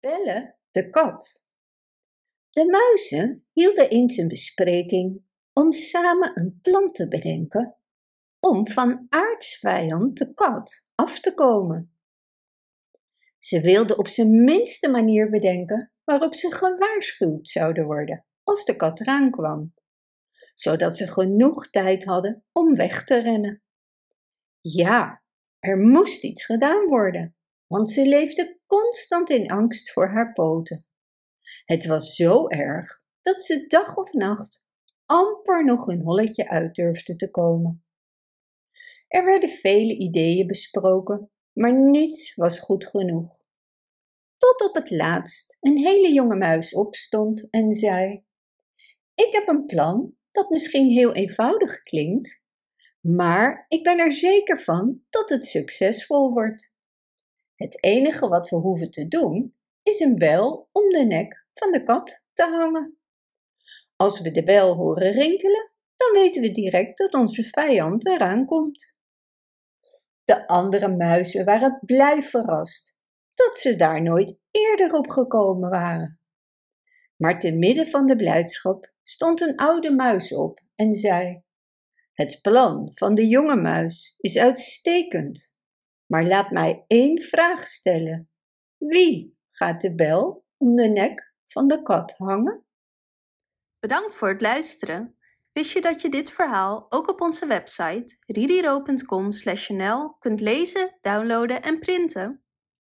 Belle de kat. De muizen hielden eens een bespreking om samen een plan te bedenken om van aardsvijand de kat af te komen. Ze wilden op zijn minste manier bedenken waarop ze gewaarschuwd zouden worden als de kat eraan kwam, zodat ze genoeg tijd hadden om weg te rennen. Ja, er moest iets gedaan worden, want ze leefde constant in angst voor haar poten. Het was zo erg dat ze dag of nacht amper nog hun holletje uit durfde te komen. Er werden vele ideeën besproken, maar niets was goed genoeg. Tot op het laatst een hele jonge muis opstond en zei: Ik heb een plan dat misschien heel eenvoudig klinkt, maar ik ben er zeker van dat het succesvol wordt. Het enige wat we hoeven te doen is een bel om de nek van de kat te hangen. Als we de bel horen rinkelen, dan weten we direct dat onze vijand eraan komt. De andere muizen waren blij verrast dat ze daar nooit eerder op gekomen waren. Maar te midden van de blijdschap stond een oude muis op en zei: Het plan van de jonge muis is uitstekend, maar laat mij één vraag stellen. Wie gaat de bel om de nek van de kat hangen? Bedankt voor het luisteren. Wist je dat je dit verhaal ook op onze website ririro.com/nl kunt lezen, downloaden en printen?